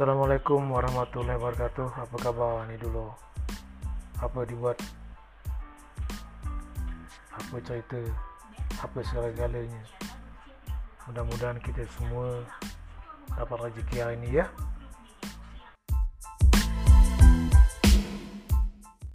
Assalamualaikum warahmatullahi wabarakatuh. Apa khabar? Ni dulu. Apa dibuat? Apa cerita? Apa segala-galanya? Mudah-mudahan kita semua Dapat rezeki hari ini ya.